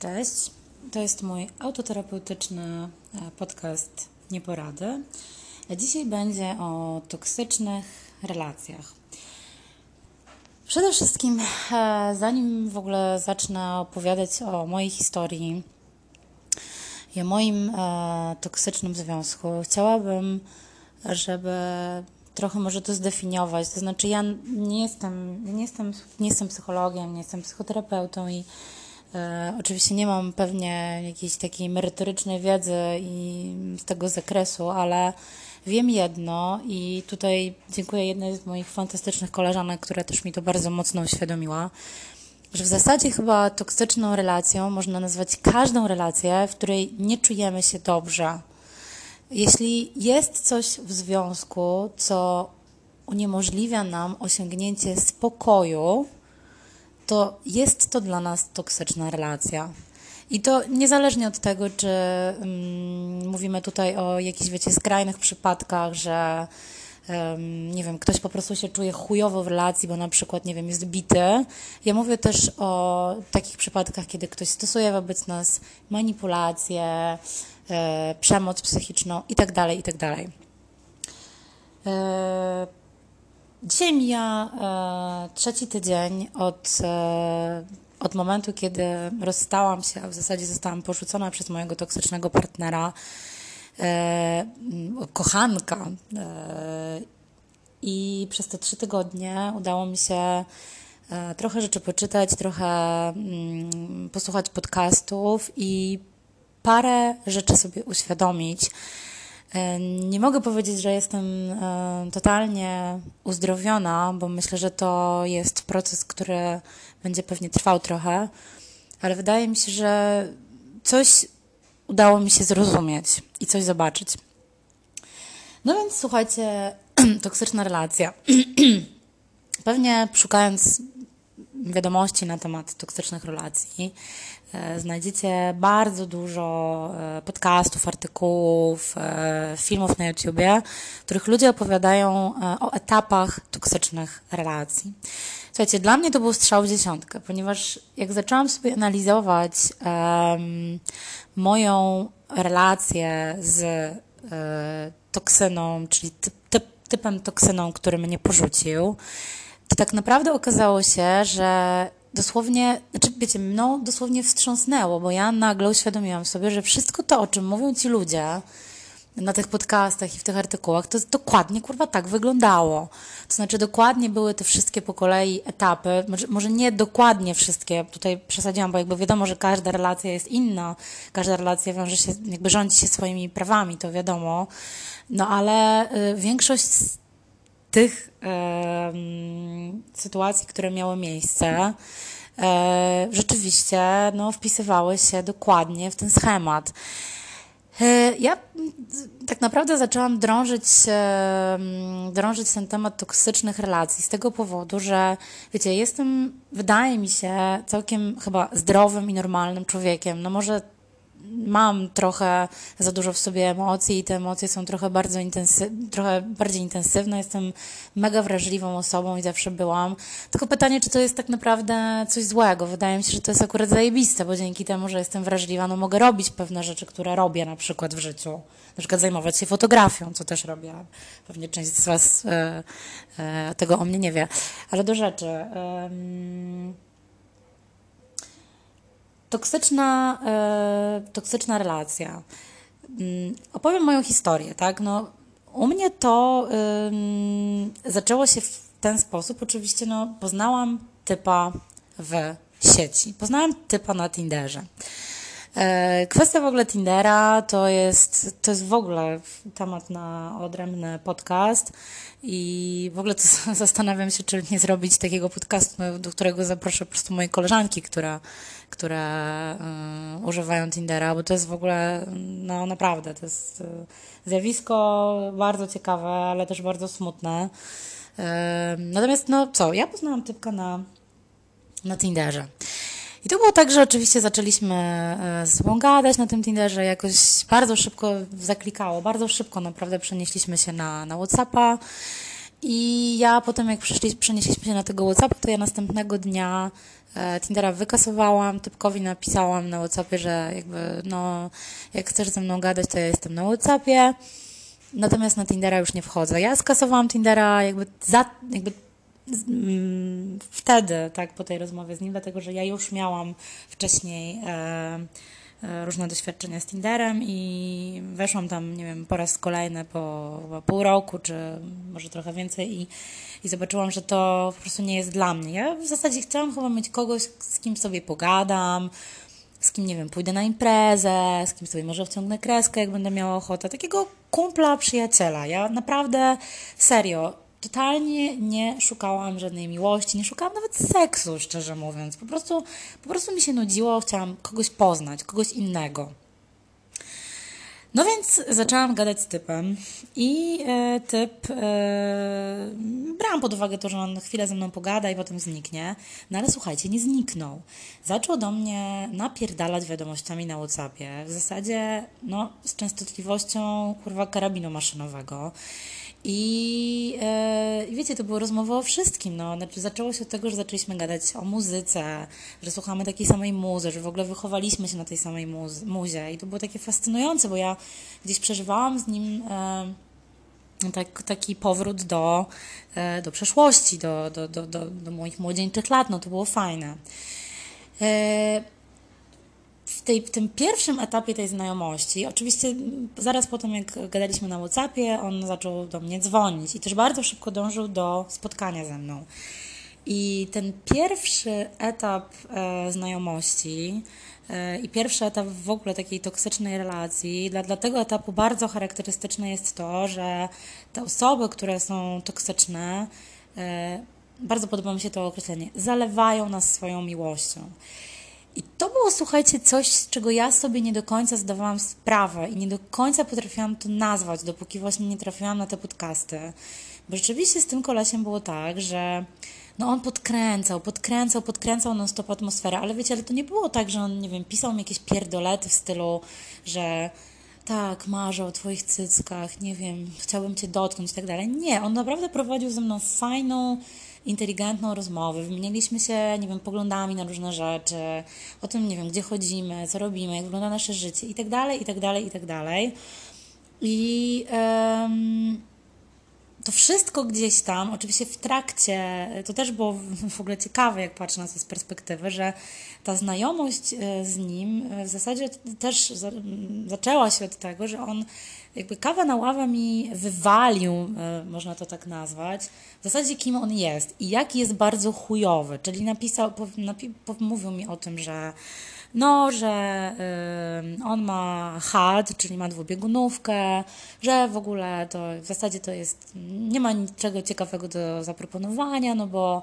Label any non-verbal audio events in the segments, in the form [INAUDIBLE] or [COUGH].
Cześć, to jest mój autoterapeutyczny e, podcast Nieporady. Dzisiaj będzie o toksycznych relacjach. Przede wszystkim, e, zanim w ogóle zacznę opowiadać o mojej historii i o moim e, toksycznym związku, chciałabym, żeby trochę może to zdefiniować. To znaczy, ja nie jestem, nie jestem, nie jestem psychologiem, nie jestem psychoterapeutą i E, oczywiście nie mam pewnie jakiejś takiej merytorycznej wiedzy i z tego zakresu, ale wiem jedno i tutaj dziękuję jednej z moich fantastycznych koleżanek, która też mi to bardzo mocno uświadomiła, że w zasadzie chyba toksyczną relacją można nazwać każdą relację, w której nie czujemy się dobrze. Jeśli jest coś w związku, co uniemożliwia nam osiągnięcie spokoju, to jest to dla nas toksyczna relacja. I to niezależnie od tego, czy um, mówimy tutaj o jakichś, wiecie, skrajnych przypadkach, że um, nie wiem, ktoś po prostu się czuje chujowo w relacji, bo na przykład, nie wiem, jest bity. Ja mówię też o takich przypadkach, kiedy ktoś stosuje wobec nas manipulację, e, przemoc psychiczną itd., tak itd. Tak e, Dzisiaj mija e, trzeci tydzień od, e, od momentu, kiedy rozstałam się, a w zasadzie zostałam porzucona przez mojego toksycznego partnera, e, kochanka. E, I przez te trzy tygodnie udało mi się e, trochę rzeczy poczytać, trochę mm, posłuchać podcastów i parę rzeczy sobie uświadomić nie mogę powiedzieć, że jestem totalnie uzdrowiona, bo myślę, że to jest proces, który będzie pewnie trwał trochę, ale wydaje mi się, że coś udało mi się zrozumieć i coś zobaczyć. No więc słuchajcie, [CLEARS THROAT] toksyczna relacja. [CLEARS THROAT] Pewnie szukając wiadomości na temat toksycznych relacji, e, znajdziecie bardzo dużo e, podcastów, artykułów, e, filmów na YouTubie, w których ludzie opowiadają o etapach toksycznych relacji. Słuchajcie, dla mnie to był strzał w dziesiątkę, ponieważ jak zaczęłam sobie analizować um, moją relację z um, toksyną, czyli typ, typ, typem toksyną, który mnie porzucił, to tak naprawdę okazało się, że dosłownie, znaczy wiecie, mną dosłownie wstrząsnęło, bo ja nagle uświadomiłam sobie, że wszystko to, o czym mówią ci ludzie na tych podcastach i w tych artykułach, to dokładnie, kurwa, tak wyglądało. To znaczy, dokładnie były te wszystkie po kolei etapy, może, nie dokładnie wszystkie, tutaj przesadziłam, bo jakby wiadomo, że każda relacja jest inna, każda relacja wiąże się, jakby rządzi się swoimi prawami, to wiadomo, no ale y, większość tych e, sytuacji, które miały miejsce, e, rzeczywiście no, wpisywały się dokładnie w ten schemat. E, ja tak naprawdę zaczęłam drążyć, drążyć ten temat toksycznych relacji z tego powodu, że wiecie, jestem, wydaje mi się, całkiem chyba zdrowym i normalnym człowiekiem. No może mam trochę za dużo w sobie emocji i te emocje są trochę, bardzo intensy- trochę bardziej intensywne. Jestem mega wrażliwą osobą i zawsze byłam. Tylko pytanie, czy to jest tak naprawdę coś złego. Wydaje mi się, że to jest akurat zajebiste, bo dzięki temu, że jestem wrażliwa, no mogę robić pewne rzeczy, które robię na przykład w życiu. Na przykład zajmować się fotografią, co też robię. Pewnie część z Was e, e, tego o mnie nie wie. Ale do rzeczy. Toksyczna, e, toksyczna relacja. Mm, opowiem moją historię, tak? No, u mnie to zaczęło się w ten sposób. Oczywiście, no, poznałam typa w sieci. Poznałam typa na Tinderze. E, kwestia w ogóle Tindera to jest, to jest w ogóle temat na odrębny podcast i w ogóle to [LAUGHS] zastanawiam się, czy nie zrobić takiego podcastu, do którego zaproszę po prostu moje koleżanki, które, które um, używają Tindera, bo to jest w ogóle, no naprawdę, to jest e, zjawisko bardzo ciekawe, ale też bardzo smutne. Natomiast, no co, ja poznałam typka na, na Tinderze. I to było tak, że oczywiście zaczęliśmy e, z sobą gadać na tym Tinderze, jakoś bardzo szybko zaklikało, bardzo szybko naprawdę przenieśliśmy się na, na Whatsappa I ja potem, jak przyszli, przenieśliśmy się na tego WhatsApp, to ja następnego dnia e, Tindera wykasowałam, typkowi napisałam na WhatsAppie, że jakby, no, jak chcesz ze mną gadać, to ja jestem na WhatsAppie. Natomiast na Tindera już nie wchodzę. Ja skasowałam Tindera jakby, za, jakby wtedy, tak, po tej rozmowie z nim, dlatego że ja już miałam wcześniej e, e, różne doświadczenia z Tinderem i weszłam tam, nie wiem, po raz kolejny po, po pół roku, czy może trochę więcej i, i zobaczyłam, że to po prostu nie jest dla mnie. Ja w zasadzie chciałam chyba mieć kogoś, z kim sobie pogadam, z kim, nie wiem, pójdę na imprezę, z kim sobie może wciągnę kreskę, jak będę miała ochotę. Takiego kumpla, przyjaciela. Ja naprawdę, serio, totalnie nie szukałam żadnej miłości, nie szukałam nawet seksu, szczerze mówiąc. Po prostu, po prostu mi się nudziło, chciałam kogoś poznać, kogoś innego. No więc zaczęłam gadać z typem i e, typ, e, brałam pod uwagę to, że on chwilę ze mną pogada i potem zniknie, no ale słuchajcie, nie zniknął. Zaczął do mnie napierdalać wiadomościami na Whatsappie, w zasadzie no, z częstotliwością kurwa karabinu maszynowego. I, e, wiecie, to było rozmowa o wszystkim. No. Znaczy, zaczęło się od tego, że zaczęliśmy gadać o muzyce, że słuchamy takiej samej muzy, że w ogóle wychowaliśmy się na tej samej muzy, muzie. I to było takie fascynujące, bo ja gdzieś przeżywałam z nim e, tak, taki powrót do, e, do przeszłości, do, do, do, do, do moich młodzieńczych lat. No to było fajne. E, w, tej, w tym pierwszym etapie tej znajomości, oczywiście zaraz po tym, jak gadaliśmy na WhatsAppie, on zaczął do mnie dzwonić i też bardzo szybko dążył do spotkania ze mną. I ten pierwszy etap e, znajomości e, i pierwszy etap w ogóle takiej toksycznej relacji, dla, dla tego etapu bardzo charakterystyczne jest to, że te osoby, które są toksyczne, e, bardzo podoba mi się to określenie, zalewają nas swoją miłością. I to było, słuchajcie, coś, z czego ja sobie nie do końca zdawałam sprawę i nie do końca potrafiłam to nazwać, dopóki właśnie nie trafiłam na te podcasty. Bo rzeczywiście z tym kolesiem było tak, że no on podkręcał, podkręcał, podkręcał non-stop atmosferę, ale wiecie, ale to nie było tak, że on, nie wiem, pisał mi jakieś pierdolety w stylu, że tak, marzę o twoich cyckach, nie wiem, chciałbym cię dotknąć i tak dalej. Nie, on naprawdę prowadził ze mną fajną, inteligentną rozmowę, wymieniliśmy się, nie wiem, poglądami na różne rzeczy, o tym, nie wiem, gdzie chodzimy, co robimy, jak wygląda nasze życie i tak dalej, i tak dalej, i tak dalej. I um, to wszystko gdzieś tam, oczywiście w trakcie, to też było w ogóle ciekawe, jak patrzę na to z perspektywy, że ta znajomość e, z nim w zasadzie też zaczęła się od tego, że on jakby kawa na ławę mi wywalił, e, można to tak nazwać, w zasadzie kim on jest i jaki jest bardzo chujowy, czyli napisał, napi, mówił mi o tym, że no, że y, on ma HUD, czyli ma dwubiegunówkę, że w ogóle to w zasadzie to jest, nie ma niczego ciekawego do zaproponowania, no bo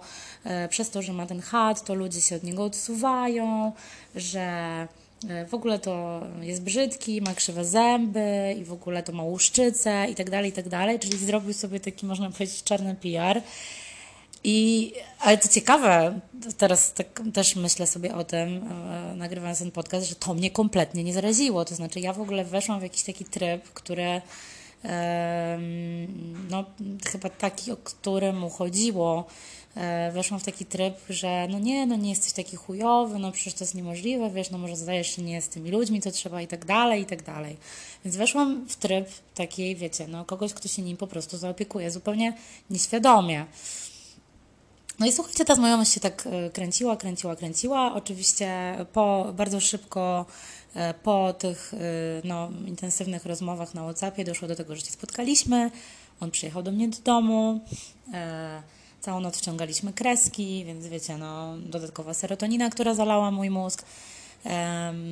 y, przez to, że ma ten HUD, to ludzie się od niego odsuwają, że w ogóle to jest brzydki, ma krzywe zęby i w ogóle to ma łuszczycę i tak dalej, i tak dalej, czyli zrobił sobie taki, można powiedzieć, czarny PR. I, ale to ciekawe, teraz tak też myślę sobie o tym, e, nagrywając ten podcast, że to mnie kompletnie nie zaraziło. To znaczy, ja w ogóle weszłam w jakiś taki tryb, który e, no, chyba taki, o którym mu chodziło, e, weszłam w taki tryb, że no nie, no nie jesteś taki chujowy, no przecież to jest niemożliwe, wiesz, no może zdajesz się nie z tymi ludźmi, co trzeba i tak dalej, i tak dalej. Więc weszłam w tryb takiej, wiecie, no kogoś, kto się nim po prostu zaopiekuje, zupełnie nieświadomie. No i słuchajcie, ta znajomość się tak e, kręciła, kręciła, kręciła. Oczywiście po bardzo szybko po tych e, no, intensywnych rozmowach na WhatsAppie doszło do tego, że się spotkaliśmy. On przyjechał do mnie do domu. Całą noc wciągaliśmy kreski, więc wiecie, no, dodatkowa serotonina, która zalała mój mózg.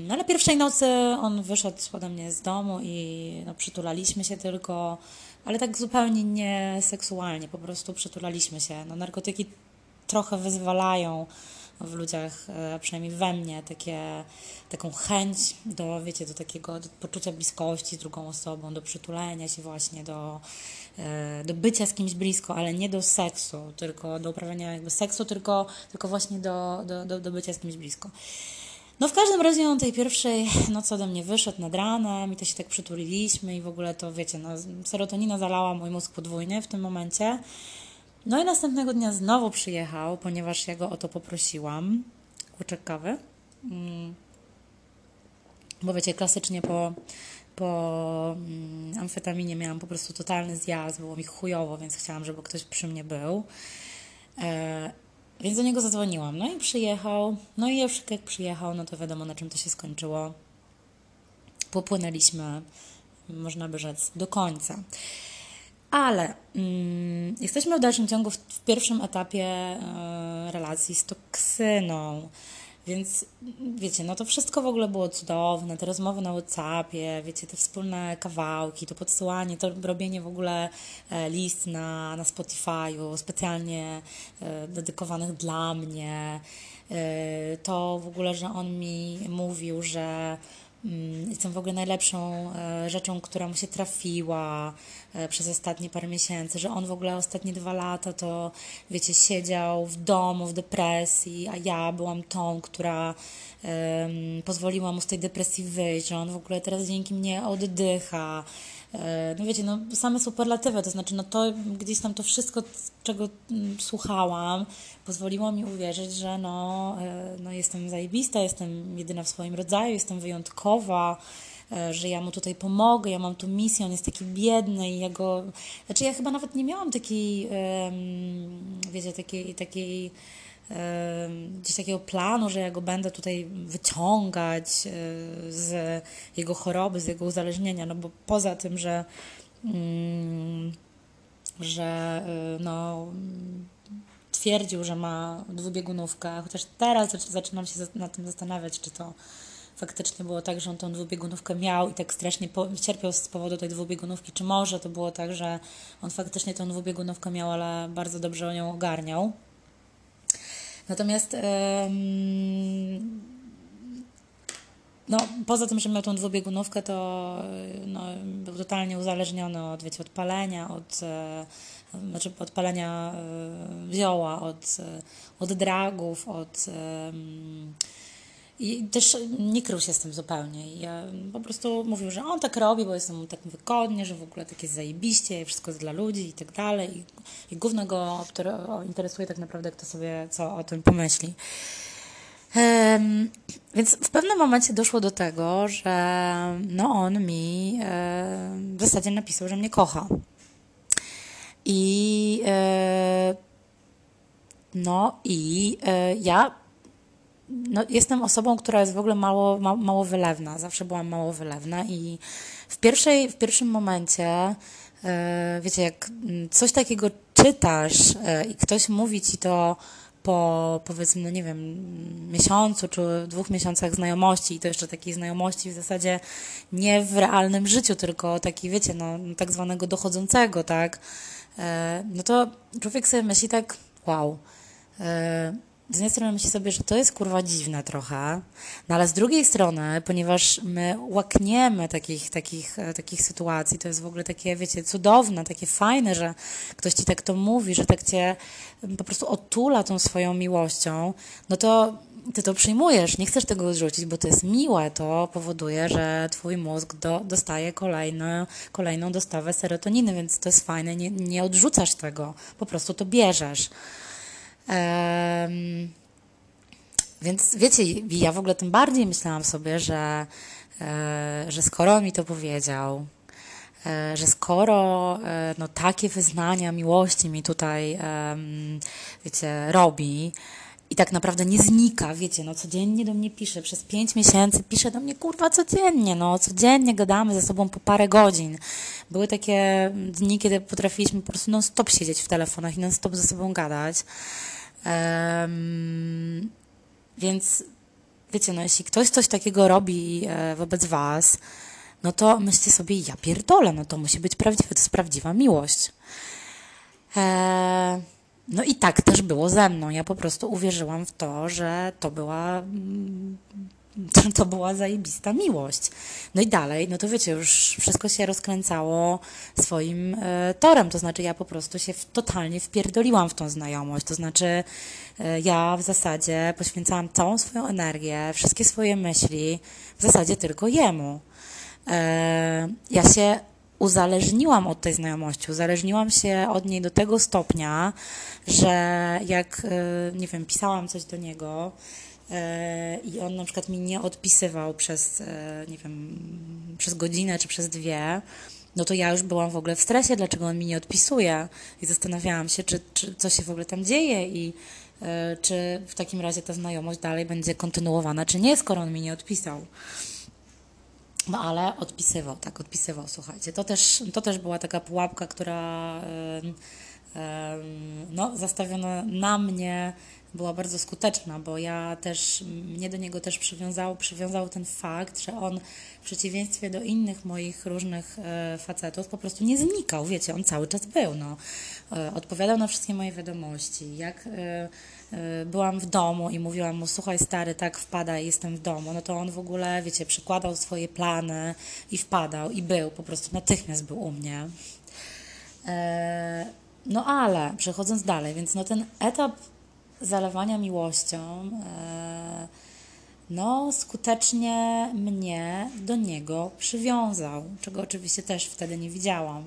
No, ale pierwszej nocy on wyszedł ode mnie z domu i no, przytulaliśmy się tylko, ale tak zupełnie nie seksualnie, po prostu przytulaliśmy się. No, narkotyki trochę wyzwalają w ludziach, a e, przynajmniej we mnie, takie, taką chęć do, wiecie, do takiego do poczucia bliskości z drugą osobą, do przytulenia się właśnie, do, e, do bycia z kimś blisko, ale nie do seksu, tylko do uprawiania jakby seksu, tylko, tylko właśnie do, do, do, do bycia z kimś blisko. No w każdym razie on tej pierwszej nocy ode mnie wyszedł nad ranem i to się tak przytuliliśmy i w ogóle to, wiecie, no, serotonina zalała mój mózg podwójnie w tym momencie. No i następnego dnia znowu przyjechał, ponieważ ja go o to poprosiłam. Kurczak kawy. Mm. Bo wiecie, klasycznie po, po mm, amfetaminie miałam po prostu totalny zjazd, było mi chujowo, więc chciałam, żeby ktoś przy mnie był. E, więc do niego zadzwoniłam. No i przyjechał. No i już jak przyjechał, no to wiadomo na czym to się skończyło. Popłynęliśmy, można by rzec, do końca. Ale mm, jesteśmy w dalszym ciągu w, w pierwszym etapie e, relacji z toksyną. Więc wiecie, no to wszystko w ogóle było cudowne, te rozmowy na Whatsappie, wiecie, te wspólne kawałki, to podsyłanie, to robienie w ogóle e, list na, na Spotify'u specjalnie e, dedykowanych dla mnie. To w ogóle, że on mi mówił, że jestem w ogóle najlepszą e, rzeczą, która mu się trafiła e, przez ostatnie parę miesięcy, że on w ogóle ostatnie dwa lata to, wiecie, siedział w domu w depresji, a ja byłam tą, która um, pozwoliła mu z tej depresji wyjść, że on w ogóle teraz dzięki mnie oddycha, no wiecie, no same superlatywy, to znaczy no to gdzieś tam to wszystko, czego mm, słuchałam, pozwoliło mi uwierzyć, że no, e, no jestem zajebista, jestem jedyna w swoim rodzaju, jestem wyjątkowa, e, że ja mu tutaj pomogę, ja mam tu misję, on jest taki biedny i jego... Znaczy ja chyba nawet nie miałam takiej, wiecie, takiej, takiej gdzieś takiego planu, że ja go będę tutaj wyciągać e, z jego choroby, z jego uzależnienia, no bo poza tym, że mm, że e, no twierdził, że ma dwubiegunówkę, chociaż teraz zaczynam się nad tym zastanawiać, czy to faktycznie było tak, że on tą dwubiegunówkę miał i tak strasznie cierpiał z powodu tej dwubiegunówki, czy może to było tak, że on faktycznie tą dwubiegunówkę miał, ale bardzo dobrze o nią ogarniał. Natomiast no, poza tym, że miał tą dwubiegunówkę, to no, był totalnie uzależniony od, wiecie, od palenia, od, e, znaczy od palenia e, wioła, od, e, od dragów, od i też nie krył się z tym zupełnie. Ja po prostu mówił, że on tak robi, bo jest mu tak wygodnie, że w ogóle tak jest zajebiście, wszystko jest dla ludzi i tak dalej. I, i głównie go interesuje tak naprawdę, kto sobie co o tym pomyśli. Um, więc w pewnym momencie doszło do tego, że no on mi e, w zasadzie napisał, że mnie kocha. I e, no i e, ja no, jestem osobą, która jest w ogóle mało, ma, mało wylewna. Zawsze byłam mało wylewna i w, pierwszej, w pierwszym momencie, e, wiecie, jak coś takiego czytasz e, i ktoś mówi ci to po powiedzmy, no nie wiem, miesiącu czy dwóch miesiącach znajomości i to jeszcze takiej znajomości w zasadzie nie w realnym życiu, tylko takiej, wiecie, no tak zwanego dochodzącego, tak, e, no to człowiek sobie myśli tak, wow, z jednej strony myślę sobie, że to jest kurwa dziwne trochę, no ale z drugiej strony, ponieważ my łakniemy takich, takich, e, takich sytuacji, to jest w ogóle takie, wiecie, cudowne, takie fajne, że ktoś ci tak to mówi, że tak cię po prostu otula tą swoją miłością, no to ty to przyjmujesz, nie chcesz tego odrzucić, bo to jest miłe, to powoduje, że twój mózg do, dostaje kolejne, kolejną dostawę serotoniny, więc to jest fajne, nie, nie odrzucasz tego, po prostu to bierzesz. Um, więc wiecie, ja w ogóle tym bardziej myślałam sobie, że, e, że skoro on mi to powiedział, e, że skoro e, no, takie wyznania miłości mi tutaj, wiecie, robi, i tak naprawdę nie znika, wiecie, no codziennie do mnie pisze, przez pięć miesięcy pisze do mnie, kurwa, codziennie, no codziennie gadamy ze sobą po parę godzin. Były takie dni, kiedy potrafiliśmy po prostu non-stop siedzieć w telefonach i non-stop ze sobą gadać. Um, więc wiecie, no jeśli ktoś coś takiego robi e, wobec was, no to myślcie sobie, ja pierdolę, no to musi być prawdziwe, to jest prawdziwa miłość. E, no i tak też było ze mną. Ja po prostu uwierzyłam w to, że to była mm, to była zajebista miłość. No i dalej, no to wiecie, już wszystko się rozkręcało swoim e, torem, to znaczy ja po prostu się w, totalnie wpierdoliłam w tą znajomość, to znaczy e, ja w zasadzie poświęcałam całą swoją energię, wszystkie swoje myśli w zasadzie tylko jemu. E, ja się uzależniłam od tej znajomości, uzależniłam się od niej do tego stopnia, że jak, y, nie wiem, pisałam coś do niego i on na przykład mi nie odpisywał przez, y, nie wiem, przez godzinę czy przez dwie, no to ja już byłam w ogóle w stresie, dlaczego on mi nie odpisuje i zastanawiałam się, czy, czy co się w ogóle tam dzieje i czy w takim razie ta znajomość dalej będzie kontynuowana, czy nie, skoro on mi nie odpisał. No ale odpisywał, tak, odpisywał, słuchajcie. To też, to też była taka pułapka, która no, zastawiona na mnie była bardzo skuteczna, bo ja też, mnie do niego też przywiązał, przywiązał ten fakt, że on w przeciwieństwie do innych moich różnych e, facetów po prostu nie znikał, wiecie, on cały czas był, no. E, odpowiadał na wszystkie moje wiadomości. Jak e, byłam w domu i mówiłam mu, słuchaj stary, tak wpadaj, jestem w domu, no to on w ogóle, wiecie, przekładał swoje plany i wpadał i był, po prostu natychmiast był u mnie. No ale przechodząc dalej, więc no ten etap zalewania miłością e, no skutecznie mnie do niego przywiązał, czego oczywiście też wtedy nie widziałam.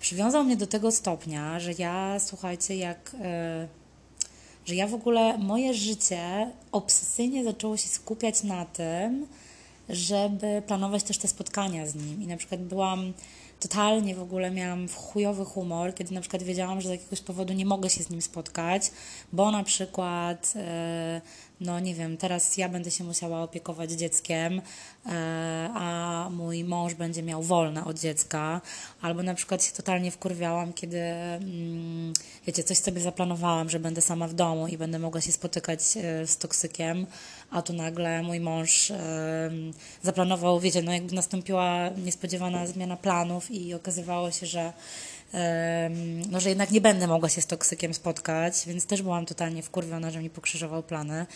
Przywiązał mnie do tego stopnia, że ja, słuchajcie, jak e, że ja w ogóle moje życie obsesyjnie zaczęło się skupiać na tym, żeby planować też te spotkania z nim. I na przykład byłam totalnie w ogóle miałam chujowy humor, kiedy na przykład wiedziałam, że z jakiegoś powodu nie mogę się z nim spotkać, bo na przykład, e, no nie wiem, teraz ja będę się musiała opiekować dzieckiem, e, a mój mąż będzie miał wolne od dziecka, albo na przykład się totalnie wkurwiałam, kiedy, mm, wiecie, coś sobie zaplanowałam, że będę sama w domu i będę mogła się spotykać e, z toksykiem, a tu nagle mój mąż zaplanował, wiecie, no jakby nastąpiła niespodziewana zmiana planów i okazywało się, że no, że jednak nie będę mogła się z toksykiem spotkać, więc też byłam totalnie wkurwiona, że mi pokrzyżował plany.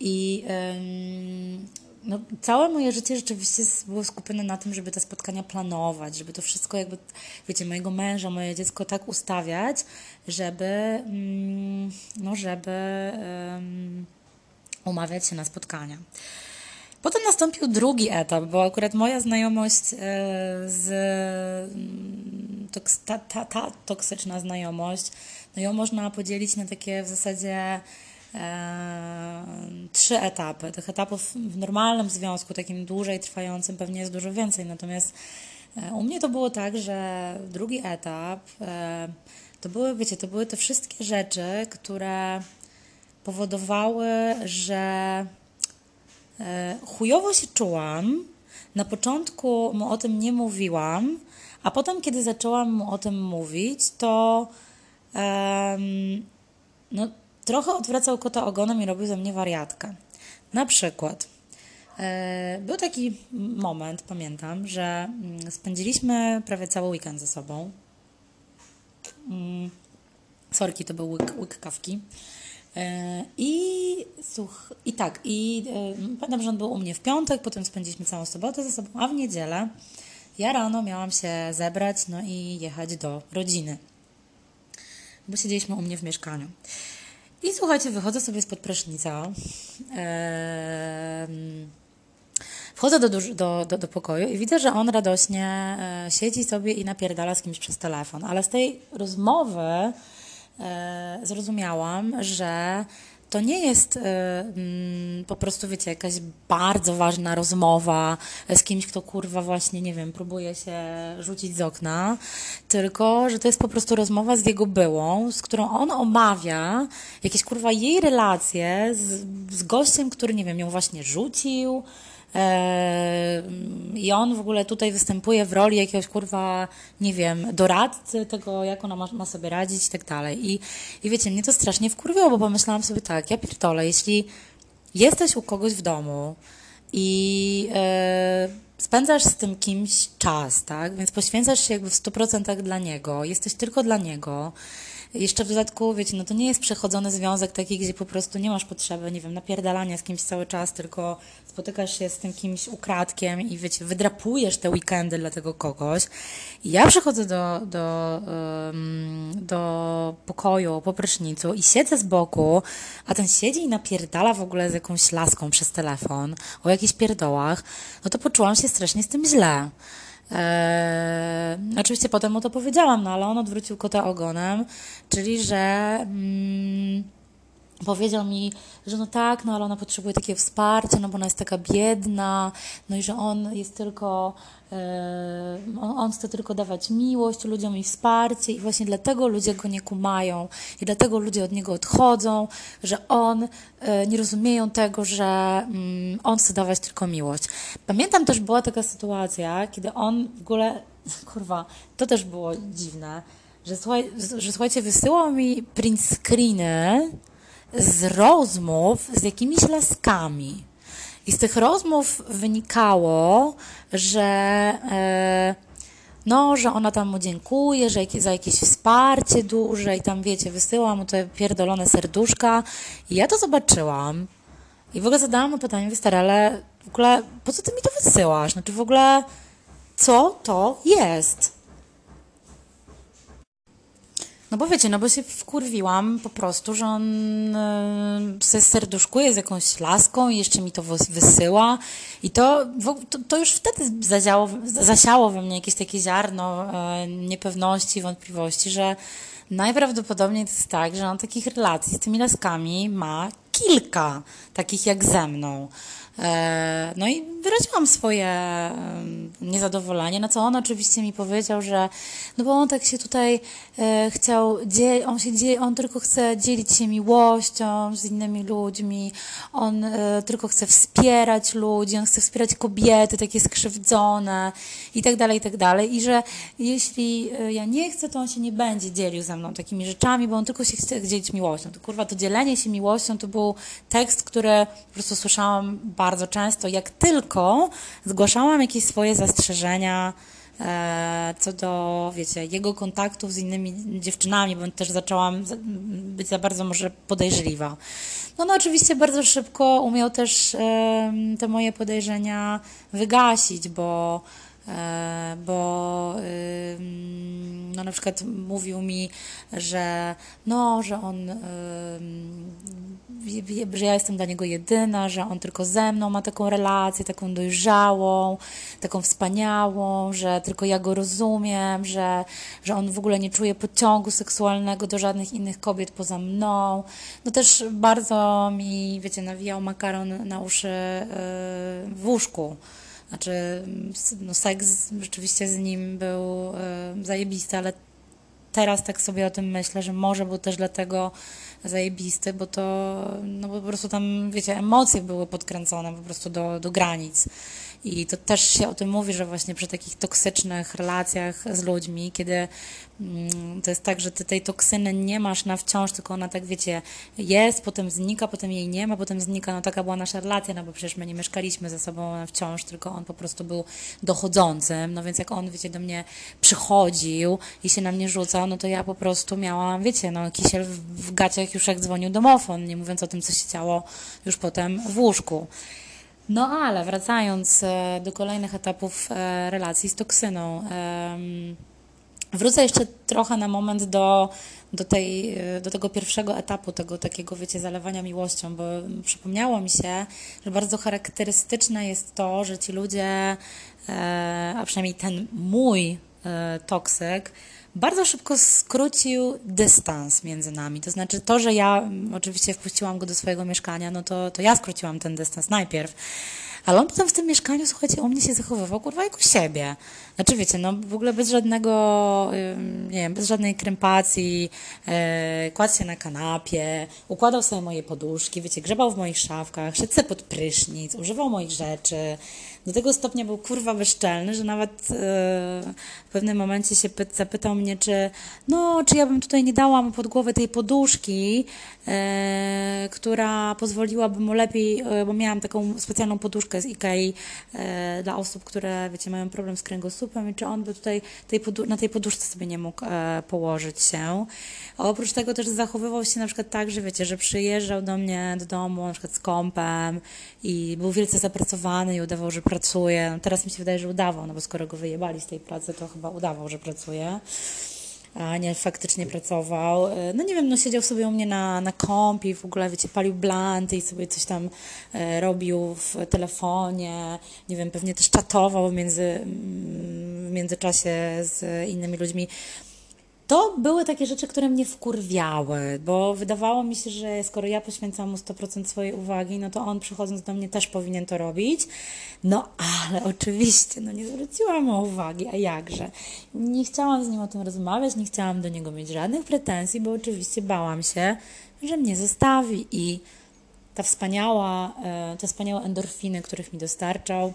I no, całe moje życie rzeczywiście było skupione na tym, żeby te spotkania planować, żeby to wszystko jakby, wiecie, mojego męża, moje dziecko tak ustawiać, żeby, mm, no, żeby umawiać się na spotkania. Potem nastąpił drugi etap, bo akurat moja znajomość e, z mm, ta, ta, ta toksyczna znajomość, no ją można podzielić na takie w zasadzie e, trzy etapy. Tych etapów w normalnym związku, takim dłużej trwającym, pewnie jest dużo więcej. Natomiast e, u mnie to było tak, że drugi etap e, to były, wiecie, to były te wszystkie rzeczy, które powodowały, że e, chujowo się czułam. Na początku o tym nie mówiłam, a potem, kiedy zaczęłam mu o tym mówić, to um, no, trochę odwracał kota ogonem i robił ze mnie wariatkę. Na przykład e, był taki moment, pamiętam, że mm, spędziliśmy prawie cały weekend ze sobą. Mm, sorki, to był łyk, łyk kawki. E, I, słuch, I tak, i e, pamiętam, że on był u mnie w piątek, potem spędziliśmy całą sobotę ze sobą, a w niedzielę ja rano miałam się zebrać no i jechać do rodziny, bo siedzieliśmy u mnie w mieszkaniu. I słuchajcie, wychodzę sobie spod prysznica. wchodzę do, do, do, do, pokoju i widzę, że on radośnie e, siedzi sobie i napierdala z kimś przez telefon. Ale z tej rozmowy E, zrozumiałam, że to nie jest y, y, po prostu, wiecie, jakaś bardzo ważna rozmowa z kimś, kto kurwa właśnie, nie wiem, próbuje się rzucić z okna, tylko, że to jest po prostu rozmowa z jego byłą, z którą on omawia jakieś kurwa jej relacje z, z gościem, który, nie wiem, ją właśnie rzucił, i on w ogóle tutaj występuje w roli jakiegoś kurwa, nie wiem, doradcy tego, jak ona ma, ma sobie radzić i tak dalej. I, I wiecie, mnie to strasznie wkurwiło, bo pomyślałam sobie tak, ja pierdolę, jeśli jesteś u kogoś w domu i e, spędzasz z tym kimś czas, tak, więc poświęcasz się jakby w 100% dla niego, jesteś tylko dla niego, jeszcze w dodatku, wiecie, no to nie jest przechodzony związek taki, gdzie po prostu nie masz potrzeby, nie wiem, napierdalania z kimś cały czas, tylko spotykasz się z tym kimś ukradkiem i wiecie, wydrapujesz te weekendy dla tego kogoś. I ja przychodzę do, do, um, do pokoju po prysznicu i siedzę z boku, a ten siedzi i napierdala w ogóle z jakąś laską przez telefon o jakichś pierdołach, no to poczułam się strasznie z tym źle. E, oczywiście potem mu to powiedziałam, no ale on odwrócił kota ogonem, czyli że mm, powiedział mi, że no tak, no ale ona potrzebuje takiego wsparcia, no bo ona jest taka biedna, no i że on jest tylko, e, on, chce tylko dawać miłość ludziom i wsparcie i właśnie dlatego ludzie go nie kumają i dlatego ludzie od niego odchodzą, że on, e, nie rozumieją tego, że mm, on chce dawać tylko miłość. Pamiętam też była taka sytuacja, kiedy on w ogóle, [LAUGHS] kurwa, to też było dziwne, że, słuchaj, że słuchajcie, wysyłał mi print screeny, z rozmów z jakimiś laskami. I z tych rozmów wynikało, że e, no, że ona tam mu dziękuje, że za jakieś wsparcie duże i tam, wiecie, wysyła mu te pierdolone serduszka. I ja to zobaczyłam i w ogóle zadałam mu pytanie, stary, ale w ogóle po co ty mi to wysyłasz? Znaczy w ogóle co to jest? No bo wiecie, no bo się wkurwiłam po prostu, że on yy, se serduszkuje z jakąś laską i jeszcze mi to wysyła i to, to, już wtedy zadziało, zasiało we mnie jakieś takie ziarno yy, niepewności, wątpliwości, że najprawdopodobniej to jest tak, że on takich relacji z tymi laskami ma kilka, takich jak ze mną. E, no i wyraziłam swoje niezadowolenie, na co on oczywiście mi powiedział, że no bo on tak się tutaj e, chciał, on się dzieje, on tylko chce dzielić się miłością z innymi ludźmi, on e, tylko chce wspierać ludzi, on chce wspierać kobiety takie skrzywdzone i tak dalej, i tak dalej. I że jeśli ja nie chcę, to on się nie będzie dzielił ze mną takimi rzeczami, bo on tylko się chce dzielić miłością. To kurwa, to dzielenie się miłością to był tekst, który po prostu słyszałam bardzo często, jak tylko zgłaszałam jakieś swoje zastrzeżenia e, co do, wiecie, jego kontaktów z innymi dziewczynami, bo też zaczęłam być za bardzo może podejrzliwa. No, no oczywiście bardzo szybko umiał też te moje podejrzenia wygasić, bo bo no na przykład mówił mi, że no, że on że ja jestem dla niego jedyna, że on tylko ze mną ma taką relację, taką dojrzałą, taką wspaniałą, że tylko ja go rozumiem, że, że on w ogóle nie czuje pociągu seksualnego do żadnych innych kobiet poza mną. No też bardzo mi, wiecie, nawijał makaron na uszy e, w łóżku. Znaczy, no seks rzeczywiście z nim był y, zajebisty, ale teraz tak sobie o tym myślę, że może był też dlatego zajebisty, bo to, no po prostu tam, wiecie, emocje były podkręcone po prostu do, do granic. I to też się o tym mówi, że właśnie przy takich toksycznych relacjach z ludźmi, kiedy mm, to jest tak, że ty tej toksyny nie masz na wciąż, tylko ona tak, wiecie, jest, potem znika, potem jej nie ma, potem znika. No taka była nasza relacja, no bo przecież my nie mieszkaliśmy ze sobą na wciąż, tylko on po prostu był dochodzącym. No więc jak on, wiecie, do mnie przychodził i się na mnie rzucał, no to ja po prostu miałam, wiecie, no kisiel w, w gaciach już jak dzwonił domofon, nie mówiąc o tym, co się działo już potem w łóżku. No ale wracając e, do kolejnych etapów e, relacji z toksyną. Wrócę jeszcze trochę na moment do, do, tej, e, do tego pierwszego etapu, tego takiego, wiecie, zalewania miłością, bo przypomniało mi się, że bardzo charakterystyczne jest to, że ci ludzie, a przynajmniej ten mój toksyk, bardzo szybko skrócił dystans między nami. To znaczy to, że ja mm, oczywiście wpuściłam go do swojego mieszkania, no to, to ja skróciłam ten dystans najpierw. Ale on potem w tym mieszkaniu, słuchajcie, u mnie się zachowywał, kurwa, jak u siebie. Znaczy, wiecie, no w ogóle bez żadnego, nie wiem, bez żadnej krępacji, e, kładł się na kanapie, układał sobie moje poduszki, wiecie, grzebał w moich szafkach, szedł pod prysznic, używał moich rzeczy. Do tego stopnia był kurwa bezczelny, że nawet e, w pewnym momencie się zapytał mnie, czy, no, czy ja bym tutaj nie dała mu pod głowę tej poduszki, e, która pozwoliłaby mu lepiej, e, bo miałam taką specjalną poduszkę z Ikei dla osób, które, wiecie, mają problem z kręgosłupem i czy on by tutaj tej na tej poduszce sobie nie mógł położyć się. A oprócz tego też zachowywał się na przykład tak, że wiecie, że przyjeżdżał do mnie do domu na przykład z kąpem i był wielce zapracowany i udawał, że pracuje. No teraz mi się wydaje, że udawał, no bo skoro go wyjebali z tej pracy, to chyba udawał, że pracuje a nie faktycznie pracował. No nie wiem, no siedział sobie u mnie na, na kąpie i w ogóle, wiecie, palił blanty i sobie coś tam e, robił w telefonie. Nie wiem, pewnie też czatował między, mm, międzyczasie z innymi ludźmi. To były takie rzeczy, które mnie wkurwiały, bo wydawało mi się, że skoro ja poświęcam mu 100% swojej uwagi, no to on przychodząc do mnie też powinien to robić. No ale oczywiście, no nie zwróciłam mu uwagi, a jakże. Nie chciałam z nim o tym rozmawiać, nie chciałam do niego mieć żadnych pretensji, bo oczywiście bałam się, że mnie zostawi i ta wspaniała, e, te wspaniałe endorfiny, których mi dostarczał,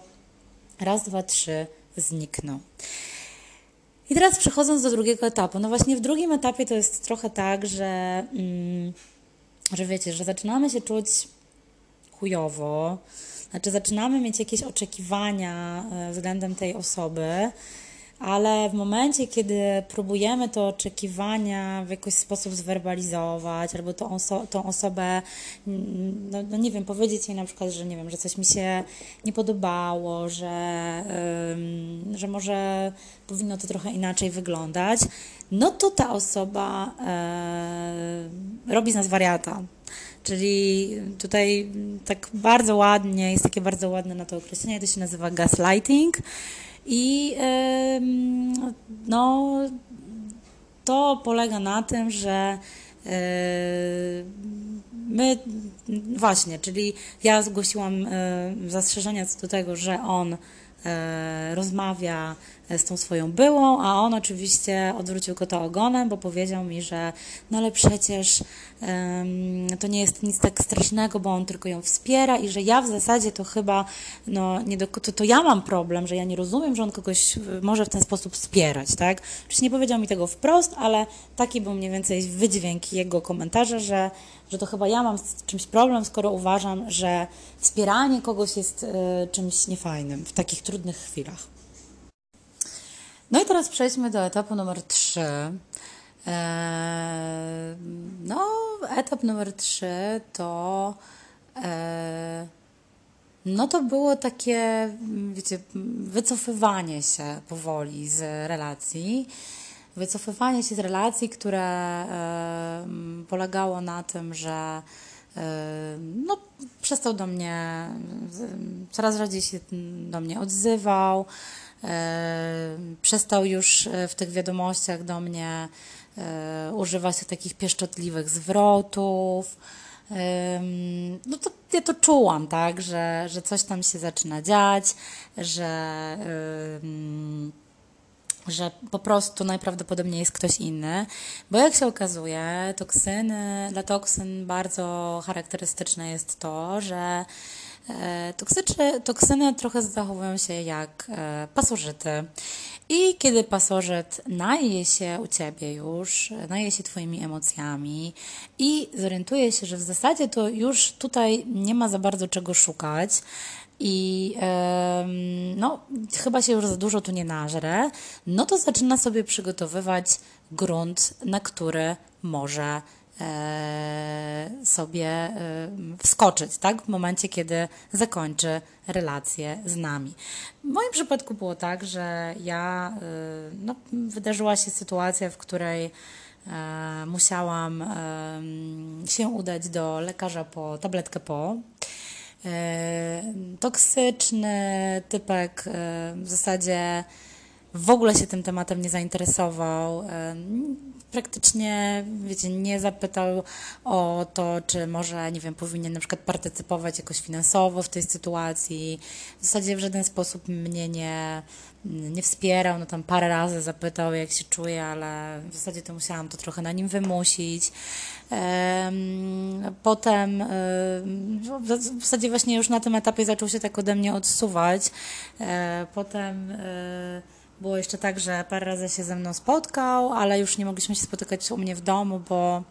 raz, dwa, trzy, znikną. I teraz przechodząc do drugiego etapu, no właśnie w drugim etapie to jest trochę tak, że, mm, że wiecie, że zaczynamy się czuć chujowo, znaczy zaczynamy mieć jakieś oczekiwania e, względem tej osoby, ale w momencie, kiedy próbujemy to oczekiwania w jakiś sposób zwerbalizować, albo tą, oso tą osobę, mm, no, no, nie wiem, powiedzieć jej na przykład, że nie wiem, że coś mi się nie podobało, że, ym, że może powinno to trochę inaczej wyglądać, no to ta osoba yy, robi z nas wariata. Czyli tutaj tak bardzo ładnie, jest takie bardzo ładne na to określenie, to się nazywa gaslighting. I no, to polega na tym, że my właśnie, czyli ja zgłosiłam zastrzeżenia co do tego, że on E, rozmawia z tą swoją byłą, a on oczywiście odwrócił kota ogonem, bo powiedział mi, że no ale przecież um, to nie jest nic tak strasznego, bo on tylko ją wspiera i że ja w zasadzie to chyba, no nie do, to, to ja mam problem, że ja nie rozumiem, że on kogoś może w ten sposób wspierać, tak? Oczywiście nie powiedział mi tego wprost, ale taki był mniej więcej wydźwięk jego komentarza, że że to chyba ja mam z czymś problem, skoro uważam, że wspieranie kogoś jest y, czymś niefajnym w takich trudnych chwilach. No i teraz przejdźmy do etapu numer 3. E, no, etap numer 3 to. E, no to było takie, wiecie, wycofywanie się powoli z relacji wycofywanie się z relacji, które e, polegało na tym, że no, przestał do mnie, coraz rzadziej się do mnie odzywał, przestał już w tych wiadomościach do mnie używać takich pieszczotliwych zwrotów. No to ja to czułam, tak, że, że coś tam się zaczyna dziać, że że po prostu najprawdopodobniej jest ktoś inny, bo jak się okazuje, toksyny, dla toksyn bardzo charakterystyczne jest to, że e, Toksyczne, toksyny trochę zachowują się jak e, pasożyty. I kiedy pasożyt naje się u ciebie już, naje się twoimi emocjami i zorientuje się, że w zasadzie to już tutaj nie ma za bardzo czego szukać, i no, chyba się już za dużo tu nie nażre, no to zaczyna sobie przygotowywać grunt, na który może e, sobie wskoczyć, tak? W momencie, kiedy zakończy relację z nami. W moim przypadku było tak, że ja, e, no, wydarzyła się sytuacja, w której e, musiałam się udać do lekarza po tabletkę po E, toksyczny typek e, w zasadzie w ogóle się tym tematem nie zainteresował. Praktycznie, wiecie, nie zapytał o to, czy może, nie wiem, powinien na przykład partycypować jakoś finansowo w tej sytuacji. W zasadzie w żaden sposób mnie nie, nie wspierał, no tam parę razy zapytał, jak się czuję, ale w zasadzie to musiałam to trochę na nim wymusić. Potem w zasadzie właśnie już na tym etapie zaczął się tak ode mnie odsuwać. E, potem e, było jeszcze tak, że parę razy się ze mną spotkał, ale już nie mogliśmy się spotykać u mnie w domu, bo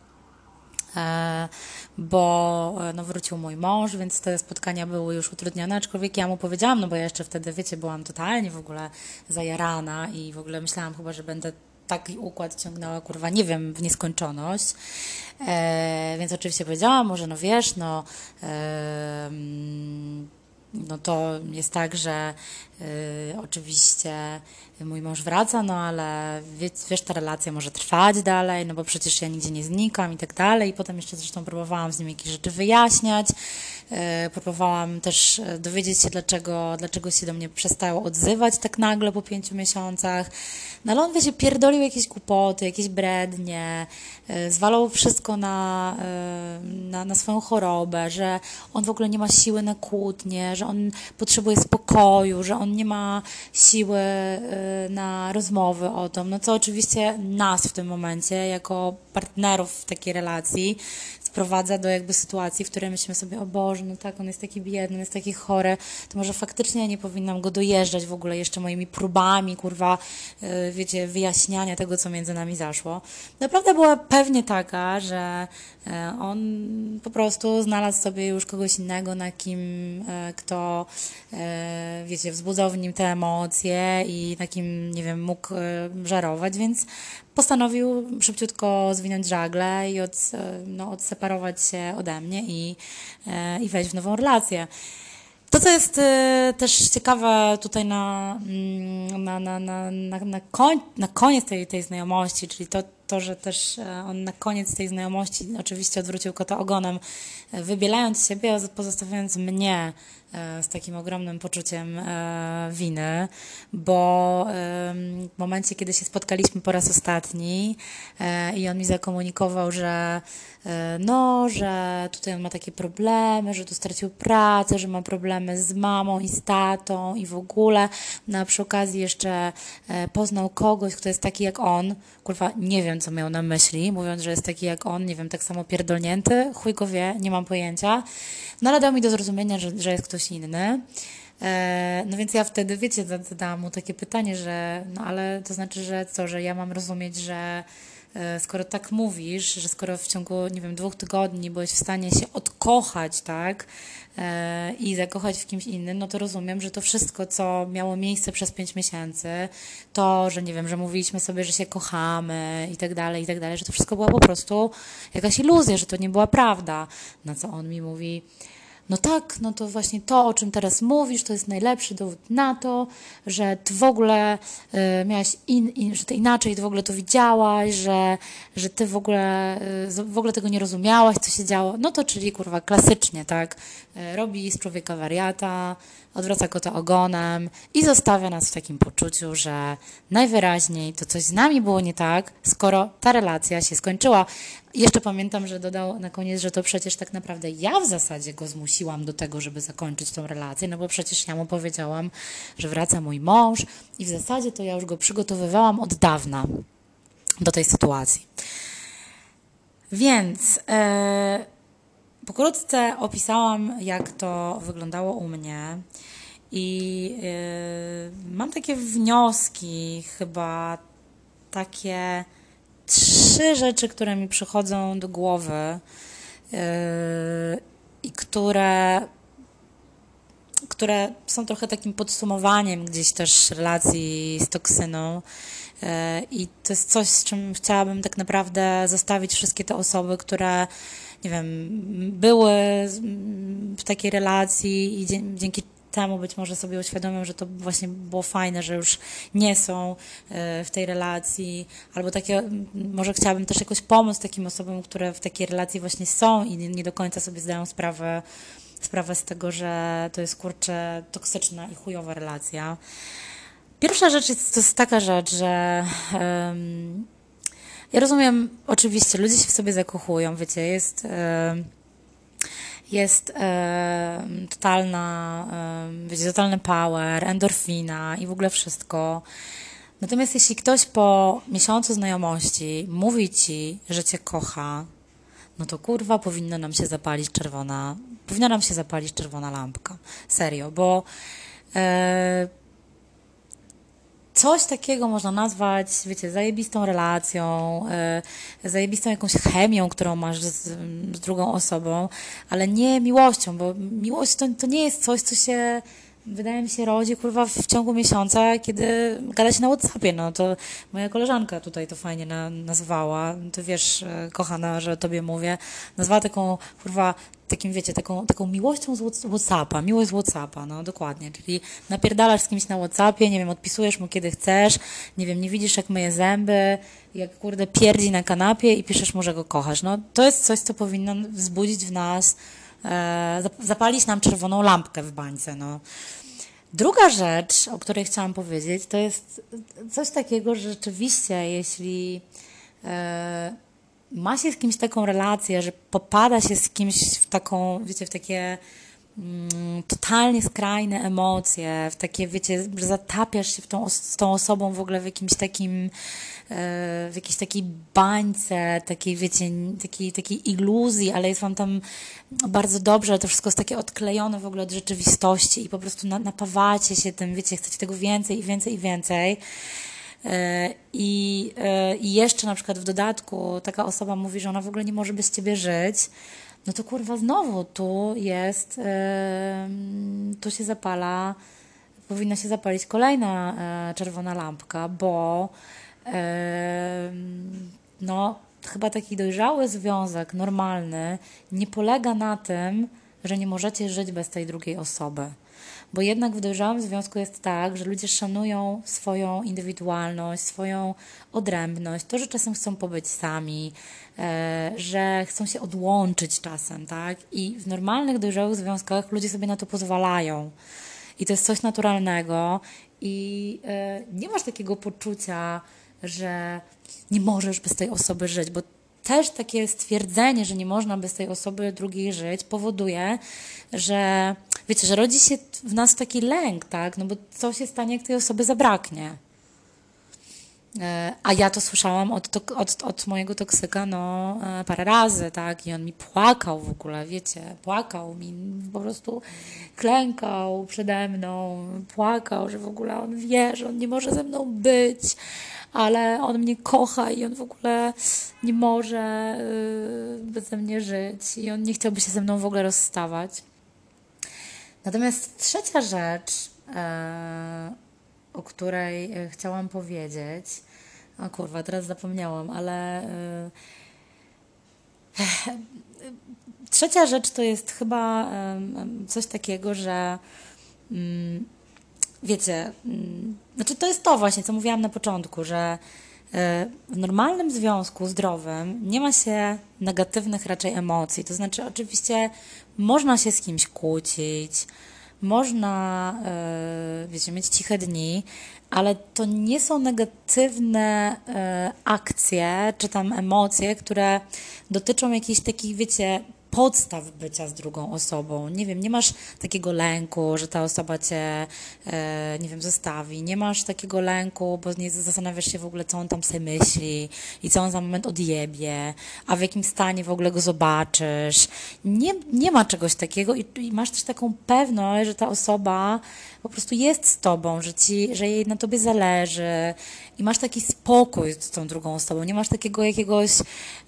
e, bo no, wrócił mój mąż, więc te spotkania były już utrudnione, aczkolwiek ja mu powiedziałam, no bo ja jeszcze wtedy, wiecie, byłam totalnie w ogóle zajarana i w ogóle myślałam chyba, że będę taki układ ciągnęła, kurwa, nie wiem, w nieskończoność. E, więc oczywiście powiedziałam, może no wiesz, no, e, no to jest tak, że e, oczywiście mój mąż wraca, no ale wiesz, ta relacja może trwać dalej, no bo przecież ja nigdzie nie znikam i tak dalej. I potem jeszcze zresztą próbowałam z nim jakieś rzeczy wyjaśniać. E, próbowałam też e, dowiedzieć się, dlaczego, dlaczego się do mnie przestało odzywać tak nagle po pięciu miesiącach. No ale on, wiecie, pierdolił jakieś głupoty, jakieś brednie, e, zwalał wszystko na, na, na swoją chorobę, że on w ogóle nie ma siły na kłótnie, że on potrzebuje spokoju, że on nie ma siły na rozmowy o tym. No co oczywiście nas w tym momencie, jako partnerów w takiej relacji, sprowadza do jakby sytuacji, w której myślimy sobie, o Boże, no tak, on jest taki biedny, on jest taki chory, to może faktycznie ja nie powinnam go dojeżdżać w ogóle jeszcze moimi próbami, kurwa, yy, wiecie, wyjaśniania tego, co między nami zaszło. Naprawdę była pewnie taka, że yy, on po prostu znalazł sobie już kogoś innego, na kim, yy, kto, wiecie, wzbudzał w nim te emocje i na kim, nie wiem, mógł żarować, więc postanowił szybciutko zwinąć żagle i od, no, odseparować się ode mnie i, e, i wejść w nową relację. To, co jest e, też ciekawe tutaj na, mm, na, na, na, na, na, koń, na koniec tej, tej znajomości, czyli to, to, że też e, on na koniec tej znajomości oczywiście odwrócił kota ogonem, wybielając siebie, pozostawiając mnie E, z takim ogromnym poczuciem e, winy, bo w momencie, kiedy się spotkaliśmy po raz ostatni e, i on mi zakomunikował, że no, że tutaj on ma takie problemy, że tu stracił pracę, że ma problemy z mamą i z tatą i w ogóle, no a przy okazji jeszcze poznał kogoś, kto jest taki jak on, kurwa, nie wiem, co miał na myśli, mówiąc, że jest taki jak on, nie wiem, tak samo pierdolnięty, chuj go wie, nie mam pojęcia, no ale dał mi do zrozumienia, że, że jest ktoś inny. E, no więc ja wtedy, wiecie, zadałam mu takie pytanie, że no ale to znaczy, że co, że ja mam rozumieć, że skoro tak mówisz, że skoro w ciągu, nie wiem, dwóch tygodni byłeś w stanie się odkochać, tak, e, i zakochać w kimś innym, no to rozumiem, że to wszystko, co miało miejsce przez pięć miesięcy, to, że nie wiem, że mówiliśmy sobie, że się kochamy i tak dalej, i tak dalej, że to wszystko była po prostu jakaś iluzja, że to nie była prawda. Na co on mi mówi, no tak, no to właśnie to, o czym teraz mówisz, to jest najlepszy dowód na to, że ty w ogóle y, miałaś, in, in, że ty inaczej ty w ogóle to widziałaś, że, że ty w ogóle, y, w ogóle tego nie rozumiałaś, co się działo. No to czyli kurwa klasycznie, tak, y, robi z człowieka wariata, odwraca kota ogonem i zostawia nas w takim poczuciu, że najwyraźniej to coś z nami było nie tak, skoro ta relacja się skończyła. Jeszcze pamiętam, że dodał na koniec, że to przecież tak naprawdę ja w zasadzie go zmusiłam do tego, żeby zakończyć tą relację, no bo przecież ja mu powiedziałam, że wraca mój mąż i w zasadzie to ja już go przygotowywałam od dawna do tej sytuacji. Więc e, pokrótce opisałam, jak to wyglądało u mnie. I yy, mam takie wnioski, chyba takie trzy rzeczy, które mi przychodzą do głowy yy, i które, które są trochę takim podsumowaniem gdzieś też relacji z toksyną. Yy, I to jest coś, z czym chciałabym tak naprawdę zostawić wszystkie te osoby, które nie wiem, były w takiej relacji i dzięki temu być może sobie uświadomią, że to właśnie było fajne, że już nie są e, w tej relacji, albo takie, może chciałabym też jakoś pomóc takim osobom, które w takiej relacji właśnie są i nie do końca sobie zdają sprawę, sprawę z tego, że to jest kurczę toksyczna i chujowa relacja. Pierwsza rzecz jest, to jest taka rzecz, że um, ja rozumiem, oczywiście, ludzie się w sobie zakochują, wiecie, jest... Um, jest e, totalna, e, wiecie, totalny power, endorfina i w ogóle wszystko. Natomiast jeśli ktoś po miesiącu znajomości mówi ci, że cię kocha, no to kurwa powinna nam się zapalić czerwona, powinna nam się zapalić czerwona lampka. Serio, bo e, coś takiego można nazwać, wiecie, zajebistą relacją, yy, zajebistą jakąś chemią, którą masz z, z, drugą osobą, ale nie miłością, bo miłość to, to nie jest coś, co się wydaje mi się, rodzi kurwa w ciągu miesiąca, kiedy gada się na Whatsappie. No to moja koleżanka tutaj to fajnie na, nazwała. Ty wiesz, e, kochana, że tobie mówię. Nazwała taką kurwa takim, wiecie, taką, taką miłością z Whatsappa, miłość z Whatsappa, no dokładnie, czyli napierdalasz z kimś na Whatsappie, nie wiem, odpisujesz mu kiedy chcesz, nie wiem, nie widzisz jak myje zęby, jak kurde pierdzi na kanapie i piszesz mu, że go kochasz. No to jest coś, co powinno wzbudzić w nas zapalić nam czerwoną lampkę w bańce. No. Druga rzecz, o której chciałam powiedzieć, to jest coś takiego, że rzeczywiście, jeśli e, ma się z kimś taką relację, że popada się z kimś w taką, wiecie, w takie totalnie skrajne emocje, w takie, wiecie, że zatapiasz się w tą, z tą osobą w ogóle w jakimś takim, e, w jakiejś takiej bańce, takiej, wiecie, takiej, takiej iluzji, ale jest wam tam bardzo dobrze, ale to wszystko jest takie odklejone w ogóle od rzeczywistości i po prostu napawacie się tym, wiecie, chcecie tego więcej i więcej i więcej. E, I, e, I jeszcze na przykład w dodatku taka osoba mówi, że ona w ogóle nie może bez ciebie żyć, no to kurwa znowu tu jest, e, tu się zapala, powinna się zapalić kolejna czerwona lampka, bo no chyba taki dojrzały związek, normalny, nie polega na tym, że nie możecie żyć bez tej drugiej osoby. Bo jednak w dojrzałym związku jest tak, że ludzie szanują swoją indywidualność, swoją odrębność, to, że czasem chcą pobyć sami, e, że chcą się odłączyć czasem, tak? I w normalnych, dojrzałych związkach ludzie sobie na to pozwalają. I to jest coś naturalnego i e, nie masz takiego poczucia, że nie możesz bez tej osoby żyć, bo też takie stwierdzenie, że nie można bez tej osoby drugiej żyć, powoduje, że wiecie, że rodzi się w nas taki lęk, tak? No bo co się stanie, jak tej osoby zabraknie? E, a ja to słyszałam od, od, od mojego toksyka no, e, parę razy, tak? I on mi płakał w ogóle, wiecie, płakał mi, po prostu klękał przede mną, płakał, że w ogóle on wie, że on nie może ze mną być, ale on mnie kocha i on w ogóle nie może beze mnie żyć i on nie chciałby się ze mną w ogóle rozstawać. Natomiast trzecia rzecz, e, o której e, chciałam powiedzieć, o kurwa, teraz zapomniałam, ale e, trzecia rzecz to jest chyba coś takiego, że mm, wiecie, mm, znaczy to jest to właśnie, co mówiłam na początku, że w normalnym związku zdrowym nie ma się negatywnych raczej emocji. To znaczy, oczywiście można się z kimś kłócić, można, e, wiecie, mieć ciche dni, ale to nie są negatywne e, akcje czy tam emocje, które dotyczą jakichś takich, wiecie, podstaw bycia z drugą osobą. Nie wiem, nie masz takiego lęku, że ta osoba cię, e, nie wiem, zostawi. Nie masz takiego lęku, bo nie zastanawiasz się w ogóle, co on tam sobie myśli i co on za moment odjebie, a w jakim stanie w ogóle go zobaczysz. Nie, nie ma czegoś takiego i, i masz też taką pewność, że ta osoba po prostu jest z tobą, że, ci, że jej na tobie zależy i masz taki spokój z tą drugą osobą. Nie masz takiego jakiegoś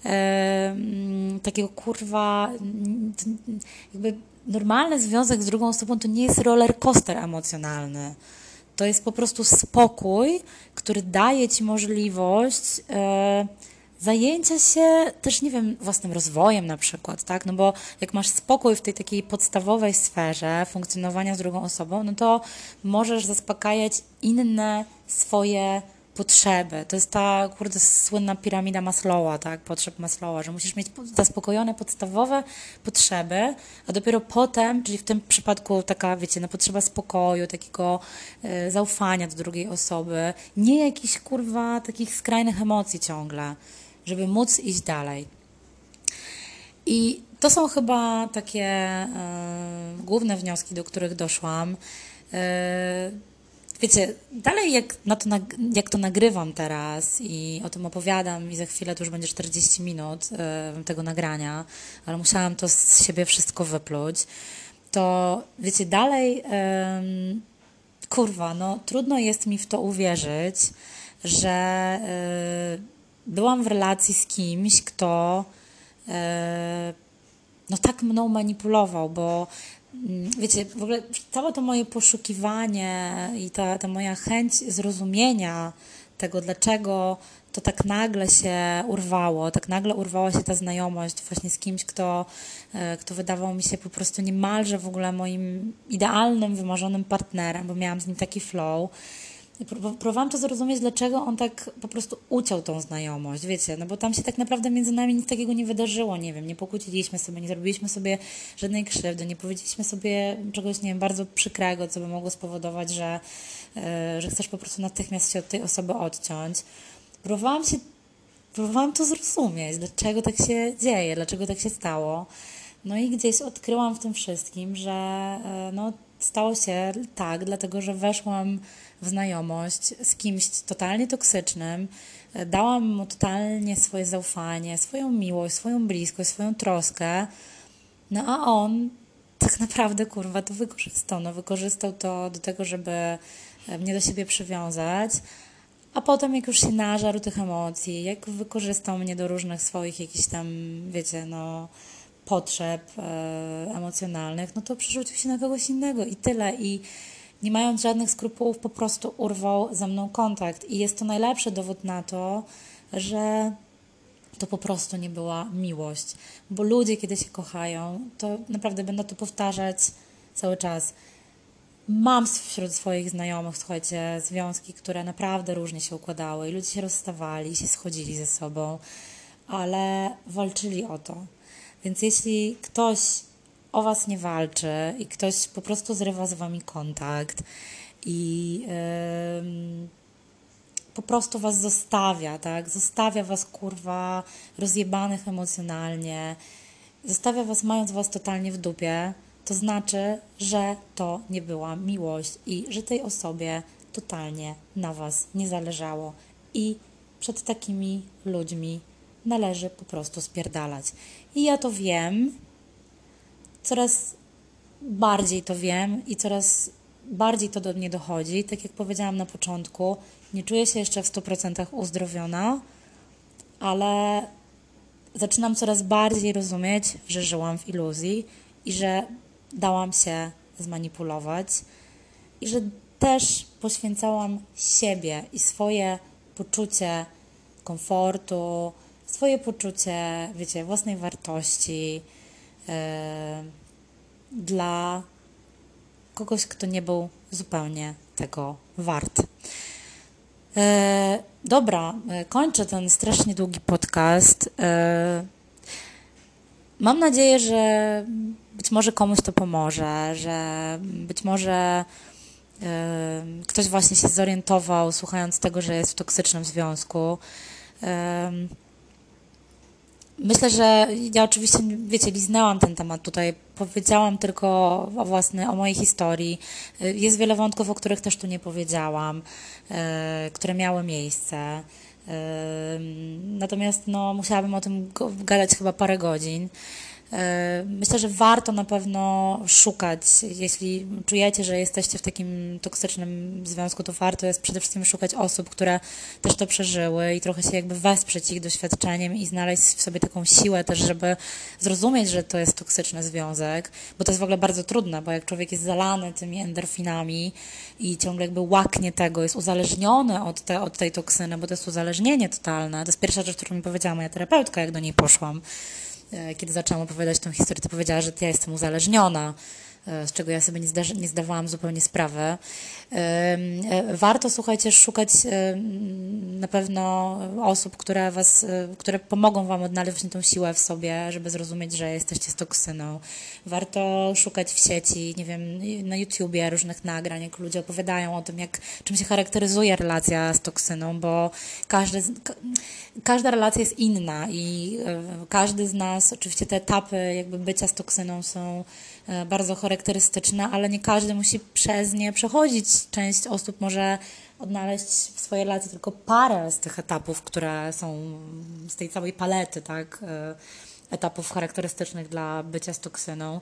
e, takiego kurwa jakby normalny związek z drugą osobą to nie jest roller coaster emocjonalny. To jest po prostu spokój, który daje ci możliwość e, zajęcia się też, nie wiem, własnym rozwojem na przykład, tak? No bo jak masz spokój w tej takiej podstawowej sferze funkcjonowania z drugą osobą, no to możesz zaspokajać inne swoje potrzeby. To jest ta, kurde, słynna piramida Maslowa, tak? Potrzeb Maslowa, że musisz mieć zaspokojone podstawowe potrzeby, a dopiero potem, czyli w tym przypadku taka, wiecie, no potrzeba spokoju, takiego e, zaufania do drugiej osoby, nie jakichś, kurwa, takich skrajnych emocji ciągle żeby móc iść dalej. I to są chyba takie e, główne wnioski, do których doszłam. E, wiecie, dalej jak, na to, jak to nagrywam teraz i o tym opowiadam i za chwilę to już będzie 40 minut e, tego nagrania, ale musiałam to z siebie wszystko wypluć, to wiecie, dalej kurwa, no trudno jest mi w to uwierzyć, że byłam w relacji z kimś, kto e, no tak mną manipulował, bo wiecie, w ogóle całe to moje poszukiwanie i ta, ta moja chęć zrozumienia tego, dlaczego to tak nagle się urwało, tak nagle urwała się ta znajomość właśnie z kimś, kto, e, kto wydawał mi się po prostu niemalże w ogóle moim idealnym, wymarzonym partnerem, bo miałam z nim taki flow próbowałam to zrozumieć, dlaczego on tak po prostu uciął tą znajomość, wiecie, no bo tam się tak naprawdę między nami nic takiego nie wydarzyło, nie wiem, nie pokłóciliśmy sobie, nie zrobiliśmy sobie żadnej krzywdy, nie powiedzieliśmy sobie czegoś, nie wiem, bardzo przykrego, co by mogło spowodować, że, yy, że chcesz po prostu natychmiast się od tej osoby odciąć. Próbowałam się, próbowałam to zrozumieć, dlaczego tak się dzieje, dlaczego tak się stało. No i gdzieś odkryłam w tym wszystkim, że yy, no, stało się tak, dlatego że weszłam w znajomość z kimś totalnie toksycznym, dałam mu totalnie swoje zaufanie, swoją miłość, swoją bliskość, swoją troskę, no a on tak naprawdę, kurwa, to wykorzystał. No, wykorzystał to do tego, żeby mnie do siebie przywiązać, a potem jak już się nażarł tych emocji, jak wykorzystał mnie do różnych swoich jakichś tam, wiecie, no potrzeb e, emocjonalnych, no to przerzucił się na kogoś innego i tyle. I nie mając żadnych skrupułów, po prostu urwał ze mną kontakt. I jest to najlepszy dowód na to, że to po prostu nie była miłość. Bo ludzie, kiedy się kochają, to naprawdę będę to powtarzać cały czas. Mam wśród swoich znajomych, słuchajcie, związki, które naprawdę różnie się układały i ludzie się rozstawali, się schodzili ze sobą, ale walczyli o to. Więc jeśli ktoś o was nie walczy i ktoś po prostu zrywa z wami kontakt i yy, po prostu was zostawia, tak? Zostawia was kurwa rozjebanych emocjonalnie, zostawia was mając was totalnie w dupie, to znaczy, że to nie była miłość i że tej osobie totalnie na was nie zależało. I przed takimi ludźmi należy po prostu spierdalać. I ja to wiem, coraz bardziej to wiem i coraz bardziej to do mnie dochodzi. Tak jak powiedziałam na początku, nie czuję się jeszcze w 100% uzdrowiona, ale zaczynam coraz bardziej rozumieć, że żyłam w iluzji i że dałam się zmanipulować i że też poświęcałam siebie i swoje poczucie komfortu, swoje poczucie, wiecie, własnej wartości yy, dla kogoś, kto nie był zupełnie tego wart. Yy, dobra, yy, kończę ten strasznie długi podcast. Mam nadzieję, że być może komuś to pomoże, że być może ktoś właśnie się zorientował, słuchając tego, że jest w toksycznym związku. Myślę, że ja oczywiście, wiecie, liznęłam ten temat tutaj, powiedziałam tylko o o mojej historii. Jest wiele wątków, o których też tu nie powiedziałam, e, które miały miejsce. E, natomiast no, musiałabym o tym gadać chyba parę godzin. E, myślę, że warto na pewno szukać, jeśli czujecie, że jesteście w takim toksycznym związku, to warto jest przede wszystkim szukać osób, które też to przeżyły i trochę się jakby wesprzeć ich doświadczeniem i znaleźć w sobie taką siłę też, żeby zrozumieć, że to jest toksyczny związek, bo to jest w ogóle bardzo trudne, bo jak człowiek jest zalany tymi endorfinami i ciągle jakby łaknie tego, jest uzależniony od, te, od tej toksyny, bo to jest uzależnienie totalne. To jest pierwsza rzecz, którą mi powiedziała moja terapeutka, jak do niej poszłam. E, kiedy zaczęłam opowiadać tę historię, to powiedziała, że ja jestem uzależniona, z czego ja sobie nie, zda, nie zdawałam zupełnie sprawy. E, warto, słuchajcie, szukać na pewno osób, które, was, które pomogą Wam odnaleźć tę siłę w sobie, żeby zrozumieć, że jesteście z toksyną. Warto szukać w sieci, nie wiem, na YouTubie różnych nagrań, jak ludzie opowiadają o tym, jak, czym się charakteryzuje relacja z toksyną, bo każdy, każda relacja jest inna i każdy z nas, oczywiście te etapy jakby bycia z toksyną są bardzo charakterystyczne, ale nie każdy musi przez nie przechodzić. Część osób może odnaleźć w swojej relacji tylko parę z tych etapów, które są z tej całej palety, tak? E, etapów charakterystycznych dla bycia z toksyną.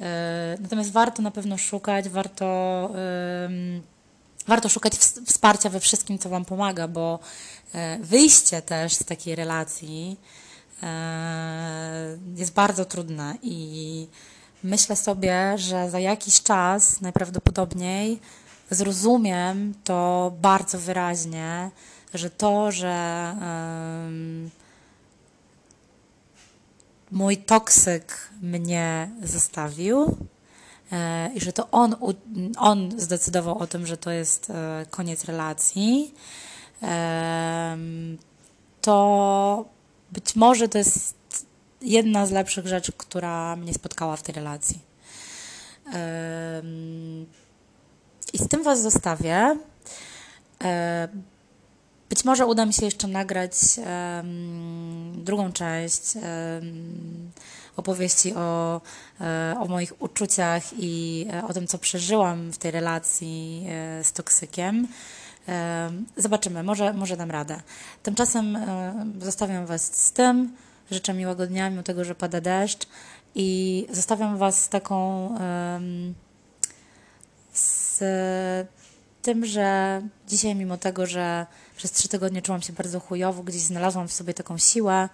E, natomiast warto na pewno szukać, warto, warto szukać wsparcia we wszystkim, co Wam pomaga, bo e, wyjście też z takiej relacji jest bardzo trudne i myślę sobie, że za jakiś czas najprawdopodobniej zrozumiem to bardzo wyraźnie, że to, że um, mój toksyk mnie zostawił, e, i że to on, on zdecydował o tym, że to jest e, koniec relacji, to być może to jest jedna z lepszych rzeczy, która mnie spotkała w tej relacji. I z tym Was zostawię. Być może uda mi się jeszcze nagrać drugą część opowieści o, e, o moich uczuciach i e, o tym, co przeżyłam w tej relacji e, z toksykiem. Zobaczymy, może, może dam radę. Tymczasem zostawiam Was z tym. Życzę miłego dnia, mimo tego, że pada deszcz. I zostawiam Was z taką. z tym, że dzisiaj, mimo tego, że przez trzy tygodnie czułam się bardzo chujowo, gdzieś znalazłam w sobie taką siłę,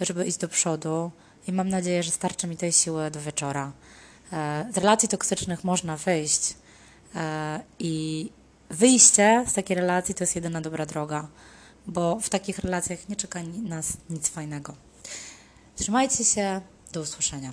żeby iść do przodu i mam nadzieję, że starczy mi tej siły do wieczora. E, z relacji toksycznych można wyjść e, i wyjście z takiej relacji to jest jedyna dobra droga, bo w takich relacjach nie czeka nas nic fajnego. Trzymajcie się, do usłyszenia.